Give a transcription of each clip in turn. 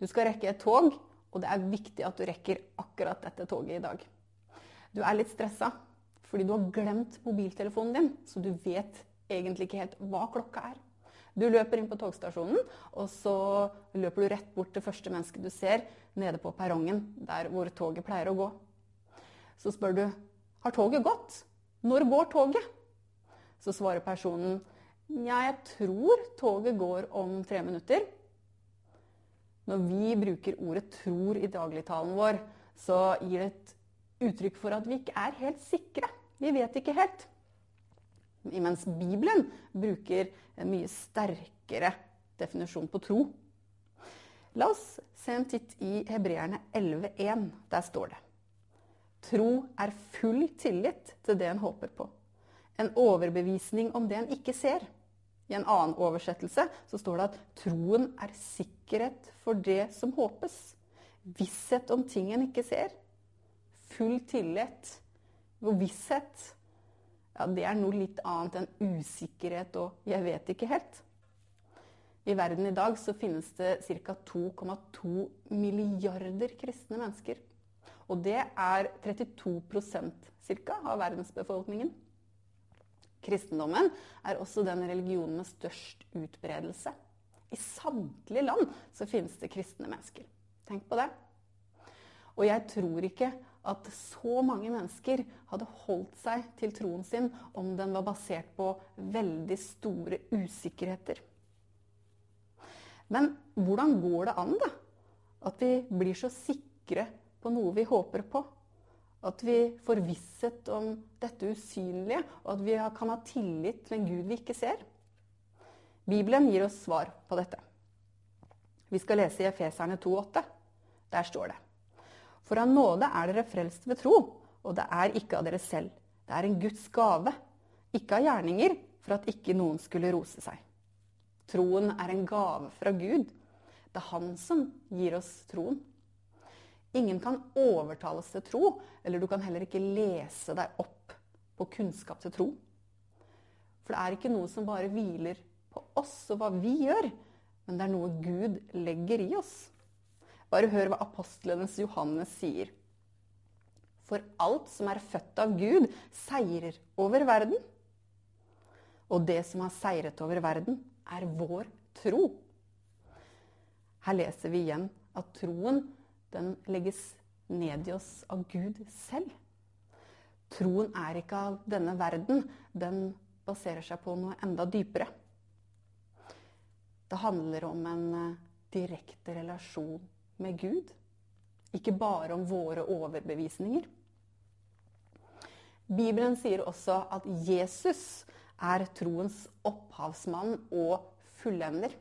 Du skal rekke et tog, og det er viktig at du rekker akkurat dette toget i dag. Du er litt stressa fordi du har glemt mobiltelefonen din, så du vet egentlig ikke helt hva klokka er. Du løper inn på togstasjonen, og så løper du rett bort til første menneske du ser nede på perrongen, der hvor toget pleier å gå. Så spør du har toget gått. Når går toget? Så svarer personen ja, jeg tror toget går om tre minutter. Når vi bruker ordet 'tror' i dagligtalen vår, så gir det et uttrykk for at vi ikke er helt sikre. Vi vet ikke helt. Mens Bibelen bruker en mye sterkere definisjon på tro. La oss se en titt i Hebreerne 11,1. Der står det Tro er full tillit til det en håper på. En overbevisning om det en ikke ser. I en annen oversettelse så står det at troen er sikkerhet for det som håpes. Visshet om ting en ikke ser. Full tillit og visshet. Ja, det er noe litt annet enn usikkerhet og 'jeg vet ikke helt'. I verden i dag så finnes det ca. 2,2 milliarder kristne mennesker. Og det er 32% ca. av verdensbefolkningen. Kristendommen er også den religionen med størst utbredelse. I samtlige land så finnes det kristne mennesker. Tenk på det. Og jeg tror ikke at så mange mennesker hadde holdt seg til troen sin om den var basert på veldig store usikkerheter. Men hvordan går det an, da? At vi blir så sikre på noe vi håper på? At vi får visshet om dette usynlige, og at vi kan ha tillit til en Gud vi ikke ser. Bibelen gir oss svar på dette. Vi skal lese i Efeserne 2,8. Der står det. For av nåde er dere frelst ved tro, og det er ikke av dere selv. Det er en Guds gave, ikke av gjerninger, for at ikke noen skulle rose seg. Troen er en gave fra Gud. Det er Han som gir oss troen. Ingen kan overtales til tro, eller du kan heller ikke lese deg opp på kunnskap til tro. For det er ikke noe som bare hviler på oss og hva vi gjør, men det er noe Gud legger i oss. Bare hør hva apostlenes Johannes sier. For alt som er født av Gud, seirer over verden. Og det som har seiret over verden, er vår tro. Her leser vi igjen at troen den legges ned i oss av Gud selv. Troen er ikke av denne verden. Den baserer seg på noe enda dypere. Det handler om en eh, direkte relasjon med Gud. Ikke bare om våre overbevisninger. Bibelen sier også at Jesus er troens opphavsmann og fullender.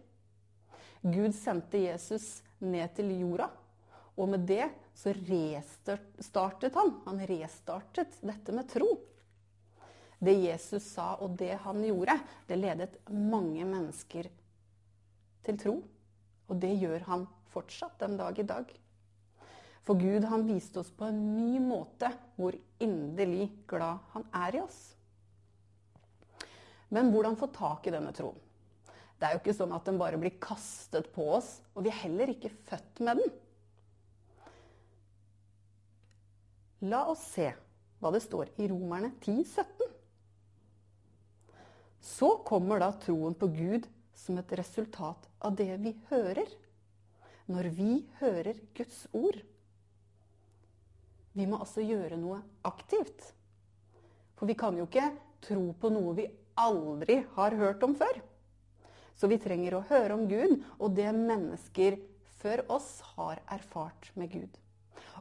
Gud sendte Jesus ned til jorda og med det så restartet han. Han restartet dette med tro. Det Jesus sa og det han gjorde, det ledet mange mennesker til tro. Og det gjør han fortsatt den dag i dag. For Gud han viste oss på en ny måte hvor inderlig glad han er i oss. Men hvordan få tak i denne troen? Det er jo ikke sånn at den bare blir kastet på oss, og vi er heller ikke født med den. La oss se hva det står i Romerne 10, 17. Så kommer da troen på Gud som et resultat av det vi hører. Når vi hører Guds ord. Vi må altså gjøre noe aktivt. For vi kan jo ikke tro på noe vi aldri har hørt om før. Så vi trenger å høre om Gud og det mennesker før oss har erfart med Gud.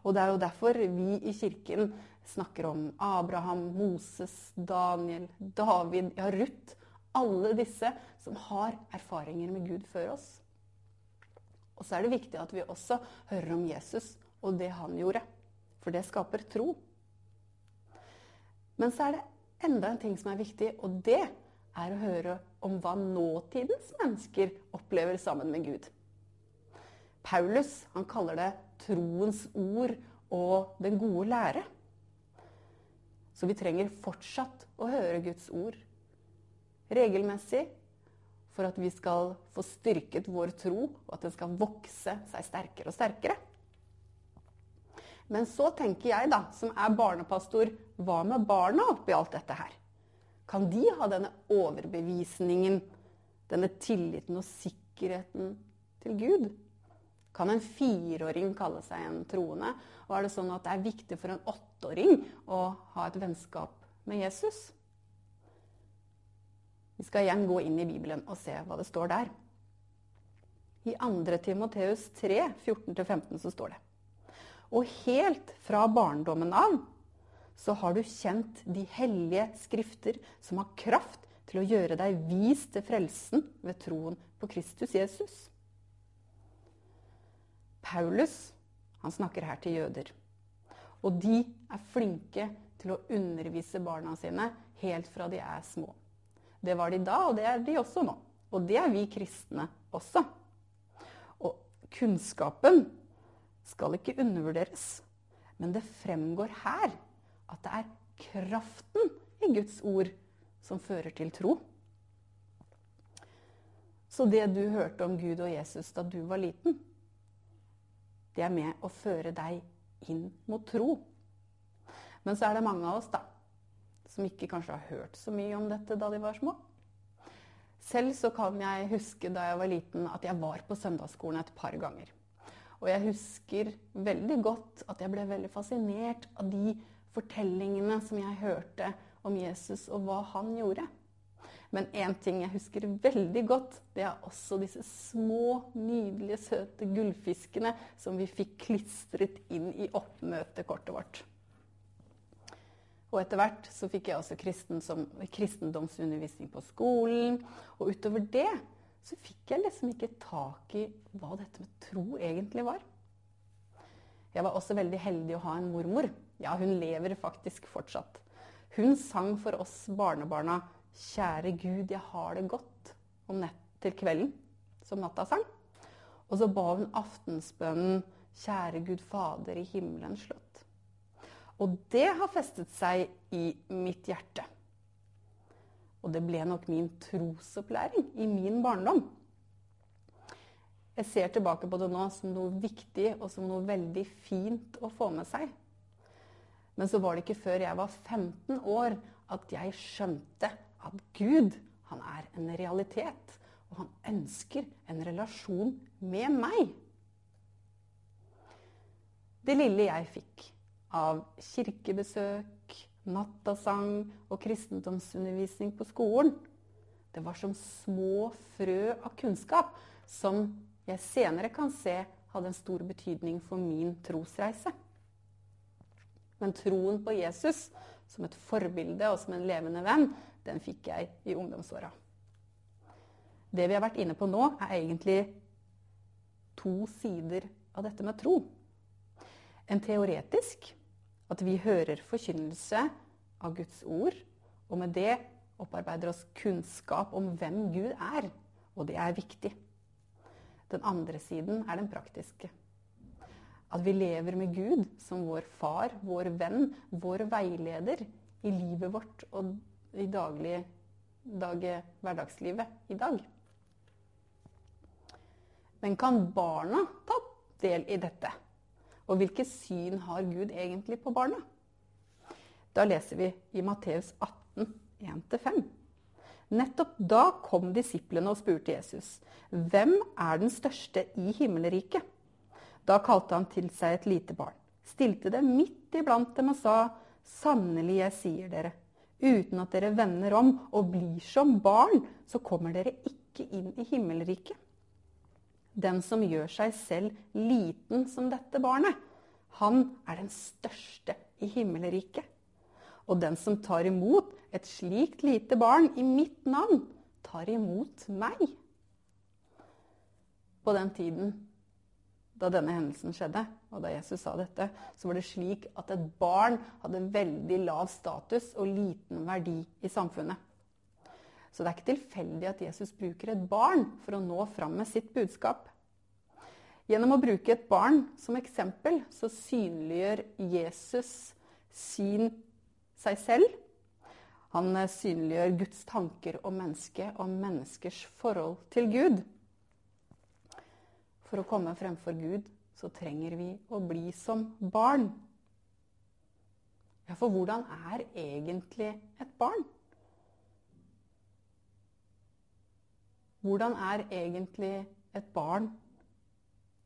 Og det er jo derfor vi i kirken snakker om Abraham, Moses, Daniel, David, ja, Ruth. Alle disse som har erfaringer med Gud før oss. Og så er det viktig at vi også hører om Jesus og det han gjorde. For det skaper tro. Men så er det enda en ting som er viktig, og det er å høre om hva nåtidens mennesker opplever sammen med Gud. Paulus han kaller det troens ord og den gode lære. Så vi trenger fortsatt å høre Guds ord regelmessig for at vi skal få styrket vår tro, og at den skal vokse seg sterkere og sterkere. Men så tenker jeg, da, som er barnepastor, hva med barna oppi alt dette her? Kan de ha denne overbevisningen, denne tilliten og sikkerheten til Gud? Kan en fireåring kalle seg en troende? Og er det sånn at det er viktig for en åtteåring å ha et vennskap med Jesus? Vi skal igjen gå inn i Bibelen og se hva det står der. I 2. Timoteus 3, 14-15 så står det og helt fra barndommen av så har du kjent de hellige skrifter som har kraft til å gjøre deg vis til frelsen ved troen på Kristus Jesus. Paulus han snakker her til jøder. Og de er flinke til å undervise barna sine helt fra de er små. Det var de da, og det er de også nå. Og det er vi kristne også. Og kunnskapen skal ikke undervurderes. Men det fremgår her at det er kraften i Guds ord som fører til tro. Så det du hørte om Gud og Jesus da du var liten, det er med å føre deg inn mot tro. Men så er det mange av oss da, som ikke kanskje har hørt så mye om dette da de var små. Selv så kan jeg huske da jeg var liten at jeg var på søndagsskolen et par ganger. Og jeg husker veldig godt at jeg ble veldig fascinert av de fortellingene som jeg hørte om Jesus og hva han gjorde. Men én ting jeg husker veldig godt, det er også disse små, nydelige, søte gullfiskene som vi fikk klistret inn i oppmøtekortet vårt. Og etter hvert så fikk jeg også kristen kristendomsundervisning på skolen. Og utover det så fikk jeg liksom ikke tak i hva dette med tro egentlig var. Jeg var også veldig heldig å ha en mormor. Ja, hun lever faktisk fortsatt. Hun sang for oss barnebarna 'Kjære Gud, jeg har det godt' om nett til kvelden, som nattasang. Og så ba hun aftensbønnen 'Kjære Gud Fader i himmelen slått. Og det har festet seg i mitt hjerte. Og det ble nok min trosopplæring i min barndom. Jeg ser tilbake på det nå som noe viktig og som noe veldig fint å få med seg. Men så var det ikke før jeg var 15 år at jeg skjønte at Gud, han er en realitet. Og han ønsker en relasjon med meg. Det lille jeg fikk av kirkebesøk, nattasang og kristendomsundervisning på skolen. Det var som små frø av kunnskap som jeg senere kan se hadde en stor betydning for min trosreise. Men troen på Jesus som et forbilde og som en levende venn, den fikk jeg i ungdomsåra. Det vi har vært inne på nå, er egentlig to sider av dette med tro. En teoretisk at vi hører forkynnelse av Guds ord, og med det opparbeider oss kunnskap om hvem Gud er. Og det er viktig. Den andre siden er den praktiske. At vi lever med Gud som vår far, vår venn, vår veileder i livet vårt og i daglig, dag, hverdagslivet i dag. Men kan barna ta del i dette? Og hvilket syn har Gud egentlig på barna? Da leser vi i Matteus 18, 1-5. Nettopp da kom disiplene og spurte Jesus, 'Hvem er den største i himmelriket?' Da kalte han til seg et lite barn, stilte det midt iblant dem og sa, 'Sannelig, jeg sier dere, uten at dere vender om og blir som barn, så kommer dere ikke inn i himmelriket.' Den som gjør seg selv liten som dette barnet, han er den største i himmelriket. Og den som tar imot et slikt lite barn i mitt navn, tar imot meg. På den tiden da denne hendelsen skjedde, og da Jesus sa dette, så var det slik at et barn hadde veldig lav status og liten verdi i samfunnet. Så det er ikke tilfeldig at Jesus bruker et barn for å nå fram med sitt budskap. Gjennom å bruke et barn som eksempel så synliggjør Jesus sin, seg selv. Han synliggjør Guds tanker om mennesket og menneskers forhold til Gud. For å komme fremfor Gud så trenger vi å bli som barn. Ja, for hvordan er egentlig et barn? Hvordan er egentlig et barn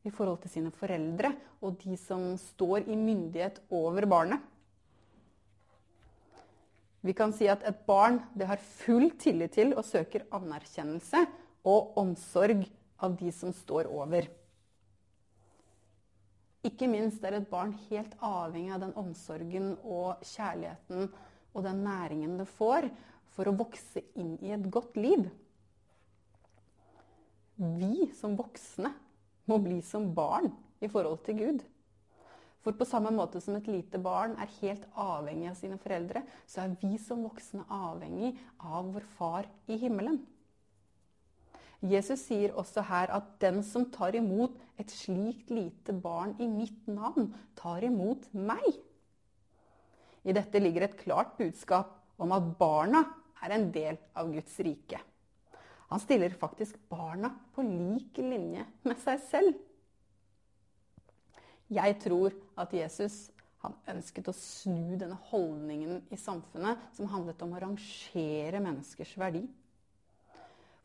i forhold til sine foreldre og de som står i myndighet over barnet? Vi kan si at et barn har full tillit til og søker anerkjennelse og omsorg av de som står over. Ikke minst er et barn helt avhengig av den omsorgen og kjærligheten og den næringen det får for å vokse inn i et godt liv. Vi som voksne må bli som barn i forhold til Gud. For på samme måte som et lite barn er helt avhengig av sine foreldre, så er vi som voksne avhengig av vår far i himmelen. Jesus sier også her at den som tar imot et slikt lite barn i mitt navn, tar imot meg. I dette ligger et klart budskap om at barna er en del av Guds rike. Han stiller faktisk barna på lik linje med seg selv. Jeg tror at Jesus han ønsket å snu denne holdningen i samfunnet som handlet om å rangere menneskers verdi.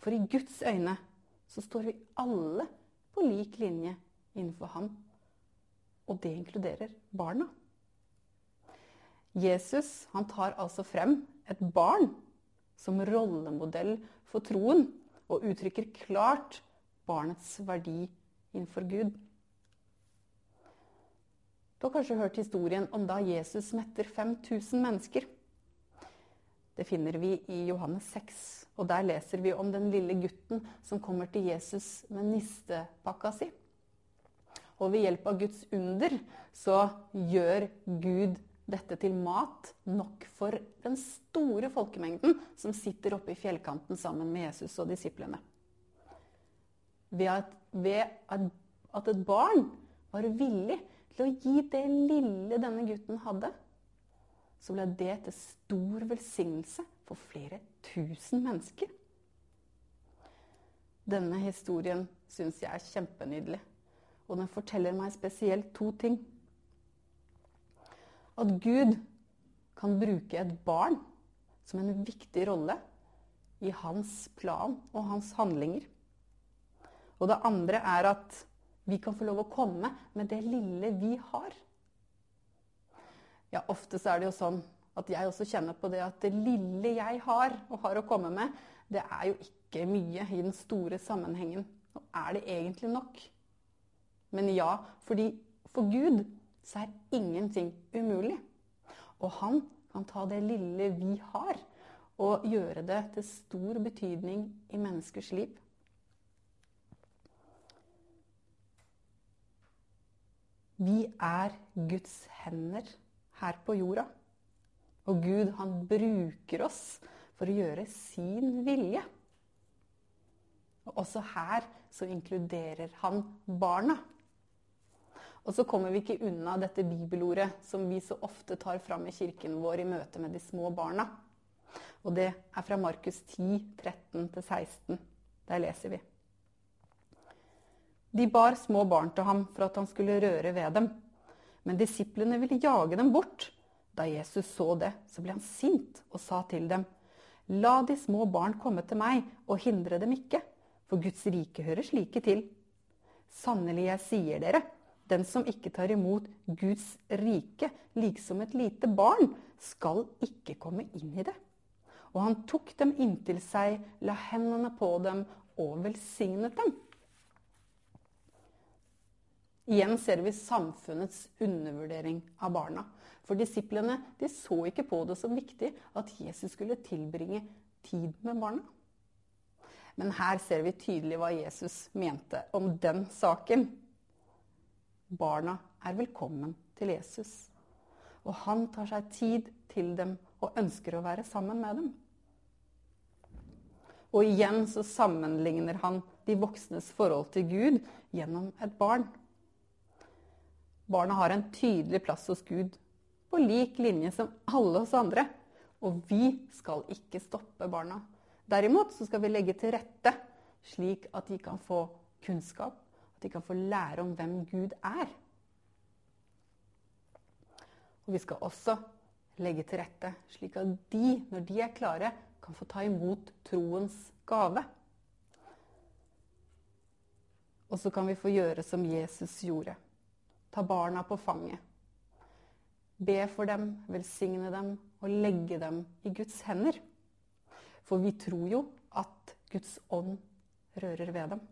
For i Guds øyne så står vi alle på lik linje innenfor ham. Og det inkluderer barna. Jesus han tar altså frem et barn som rollemodell for troen, og uttrykker klart barnets verdi innenfor Gud. Du har kanskje hørt historien om da Jesus metter 5000 mennesker. Det finner vi i Johannes 6. Og der leser vi om den lille gutten som kommer til Jesus med nistepakka si. Og ved hjelp av Guds under så gjør Gud dette til mat nok for den store folkemengden som sitter oppe i fjellkanten sammen med Jesus og disiplene. Ved at, ved at et barn var villig til å gi det lille denne gutten hadde, så ble det til stor velsignelse for flere tusen mennesker. Denne historien syns jeg er kjempenydelig, og den forteller meg spesielt to ting. At Gud kan bruke et barn som en viktig rolle i hans plan og hans handlinger. Og det andre er at vi kan få lov å komme med det lille vi har. Ja, ofte så er det jo sånn at jeg også kjenner på det at det lille jeg har og har å komme med, det er jo ikke mye i den store sammenhengen. Og er det egentlig nok? Men ja, fordi for Gud så er ingenting umulig. Og han kan ta det lille vi har, og gjøre det til stor betydning i menneskers liv. Vi er Guds hender her på jorda. Og Gud, han bruker oss for å gjøre sin vilje. Og også her så inkluderer han barna. Og så kommer vi ikke unna dette bibelordet som vi så ofte tar fram i kirken vår i møte med de små barna. Og det er fra Markus 10, 13-16. Der leser vi. De bar små barn til ham for at han skulle røre ved dem. Men disiplene ville jage dem bort. Da Jesus så det, så ble han sint og sa til dem, La de små barn komme til meg, og hindre dem ikke, for Guds rike hører slike til. Sannelig, jeg sier dere, den som ikke tar imot Guds rike liksom et lite barn, skal ikke komme inn i det. Og han tok dem inntil seg, la hendene på dem og velsignet dem. Igjen ser vi samfunnets undervurdering av barna. For disiplene de så ikke på det som viktig at Jesus skulle tilbringe tid med barna. Men her ser vi tydelig hva Jesus mente om den saken. barna er velkommen til Jesus. Og han tar seg tid til dem og ønsker å være sammen med dem. Og igjen så sammenligner han de voksnes forhold til Gud gjennom et barn. Barna har en tydelig plass hos Gud, på lik linje som alle oss andre. Og vi skal ikke stoppe barna. Derimot så skal vi legge til rette slik at de kan få kunnskap, at de kan få lære om hvem Gud er. Og vi skal også legge til rette slik at de, når de er klare, kan få ta imot troens gave. Og så kan vi få gjøre som Jesus gjorde. Ta barna på fanget. Be for dem, velsigne dem og legge dem i Guds hender. For vi tror jo at Guds ånd rører ved dem.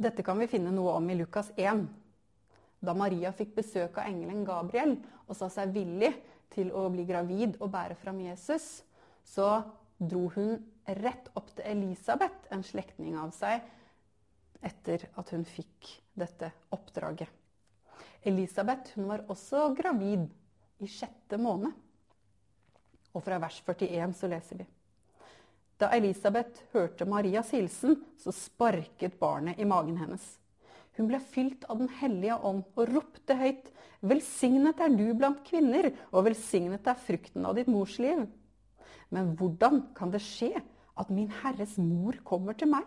Dette kan vi finne noe om i Lukas 1. Da Maria fikk besøk av engelen Gabriel og sa seg villig til å bli gravid og bære fram Jesus, så dro hun rett opp til Elisabeth, en slektning av seg, etter at hun fikk dette oppdraget. Elisabeth hun var også gravid i sjette måned. Og fra vers 41 så leser vi. Da Elisabeth hørte Marias hilsen, så sparket barnet i magen hennes. Hun ble fylt av Den hellige ånd og ropte høyt. Velsignet er du blant kvinner, og velsignet er frukten av ditt mors liv. Men hvordan kan det skje at min Herres mor kommer til meg?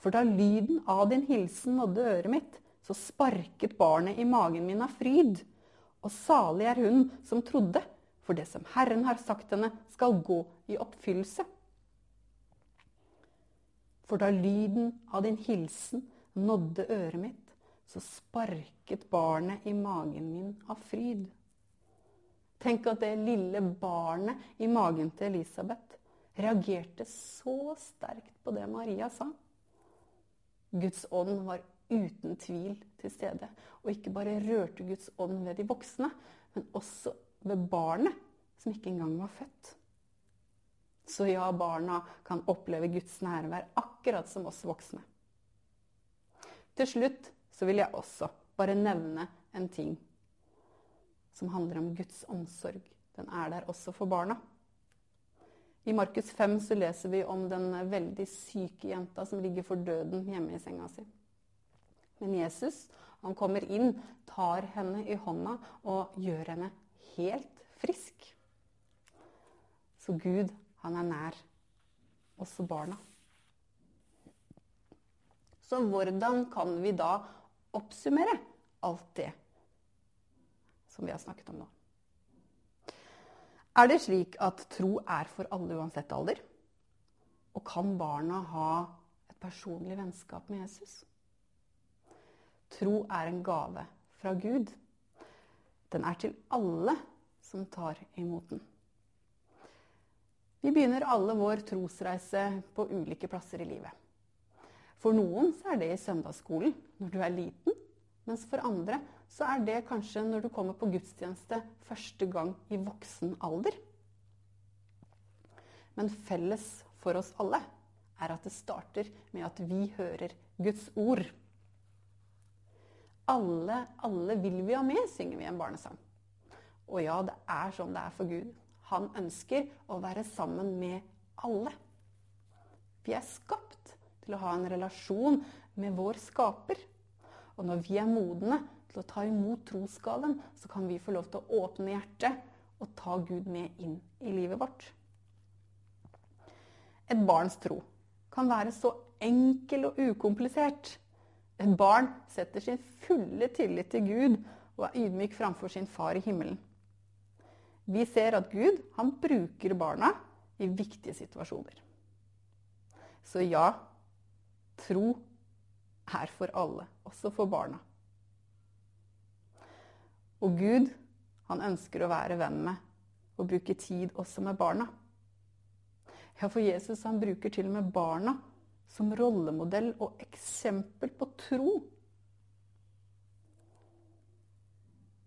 For da lyden av din hilsen nådde øret mitt, så sparket barnet i magen min av fryd. Og salig er hun som trodde, for det som Herren har sagt henne, skal gå i oppfyllelse. For da lyden av din hilsen nådde øret mitt, så sparket barnet i magen min av fryd. Tenk at det lille barnet i magen til Elisabeth reagerte så sterkt på det Maria sa. Guds ånd var uten tvil til stede. Og ikke bare rørte Guds ånd ved de voksne, men også ved barnet, som ikke engang var født. Så ja, barna kan oppleve Guds nærvær akkurat som oss voksne. Til slutt så vil jeg også bare nevne en ting som handler om Guds omsorg. Den er der også for barna. I Markus 5 så leser vi om den veldig syke jenta som ligger for døden hjemme i senga si. Men Jesus han kommer inn, tar henne i hånda og gjør henne helt frisk. Så Gud han er nær også barna. Så hvordan kan vi da oppsummere alt det som vi har snakket om nå? Er det slik at tro er for alle uansett alder? Og kan barna ha et personlig vennskap med Jesus? Tro er en gave fra Gud. Den er til alle som tar imot den. Vi begynner alle vår trosreise på ulike plasser i livet. For noen er det i søndagsskolen når du er liten, mens for andre så er det kanskje når du kommer på gudstjeneste første gang i voksen alder. Men felles for oss alle er at det starter med at vi hører Guds ord. Alle, alle vil vi ha med, synger vi en barnesang. Og ja, det er sånn det er for Gud. Han ønsker å være sammen med alle. Vi er skapt til å ha en relasjon med vår skaper. Og når vi er modne til å ta imot trosgaven, så kan vi få lov til å åpne hjertet og ta Gud med inn i livet vårt. Et barns tro kan være så enkel og ukomplisert. Et barn setter sin fulle tillit til Gud og er ydmyk framfor sin far i himmelen. Vi ser at Gud han bruker barna i viktige situasjoner. Så ja, tro er for alle, også for barna. Og Gud, han ønsker å være venn med og bruke tid også med barna. Ja, for Jesus han bruker til og med barna som rollemodell og eksempel på tro.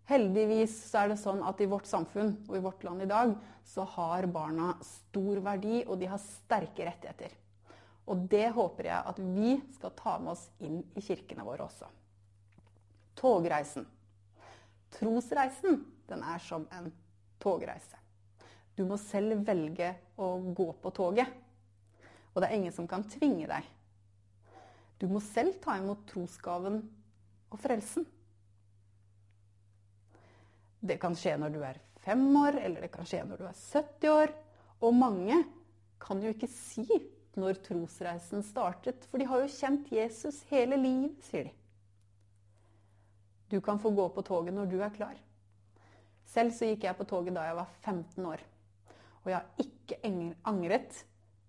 Heldigvis så er det sånn at i vårt samfunn og i vårt land i dag så har barna stor verdi, og de har sterke rettigheter. Og det håper jeg at vi skal ta med oss inn i kirkene våre også. Togreisen. Trosreisen, den er som en togreise. Du må selv velge å gå på toget. Og det er ingen som kan tvinge deg. Du må selv ta imot trosgaven og frelsen. Det kan skje når du er fem år, eller det kan skje når du er 70 år. Og mange kan jo ikke si når trosreisen startet, for de har jo kjent Jesus hele livet, sier de. Du kan få gå på toget når du er klar. Selv så gikk jeg på toget da jeg var 15 år. Og jeg har ikke angret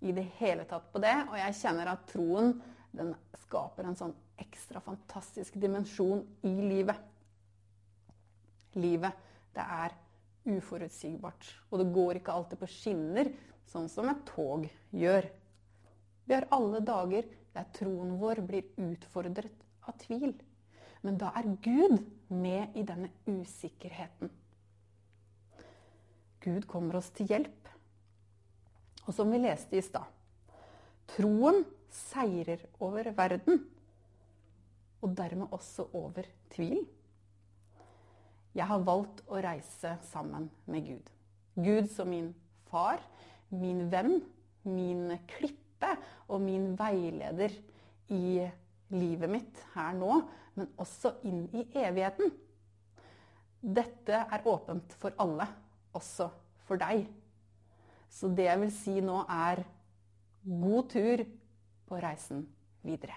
i det hele tatt på det. Og jeg kjenner at troen den skaper en sånn ekstra fantastisk dimensjon i livet. Livet, det er uforutsigbart. Og det går ikke alltid på skinner, sånn som et tog gjør. Vi har alle dager der troen vår blir utfordret av tvil. Men da er Gud med i denne usikkerheten. Gud kommer oss til hjelp. Og som vi leste i stad troen seirer over verden, og dermed også over tvil. Jeg har valgt å reise sammen med Gud. Gud som min far, min venn, min klippe og min veileder i livet mitt her nå, men også inn i evigheten. Dette er åpent for alle, også for deg. Så det jeg vil si nå, er god tur på reisen videre.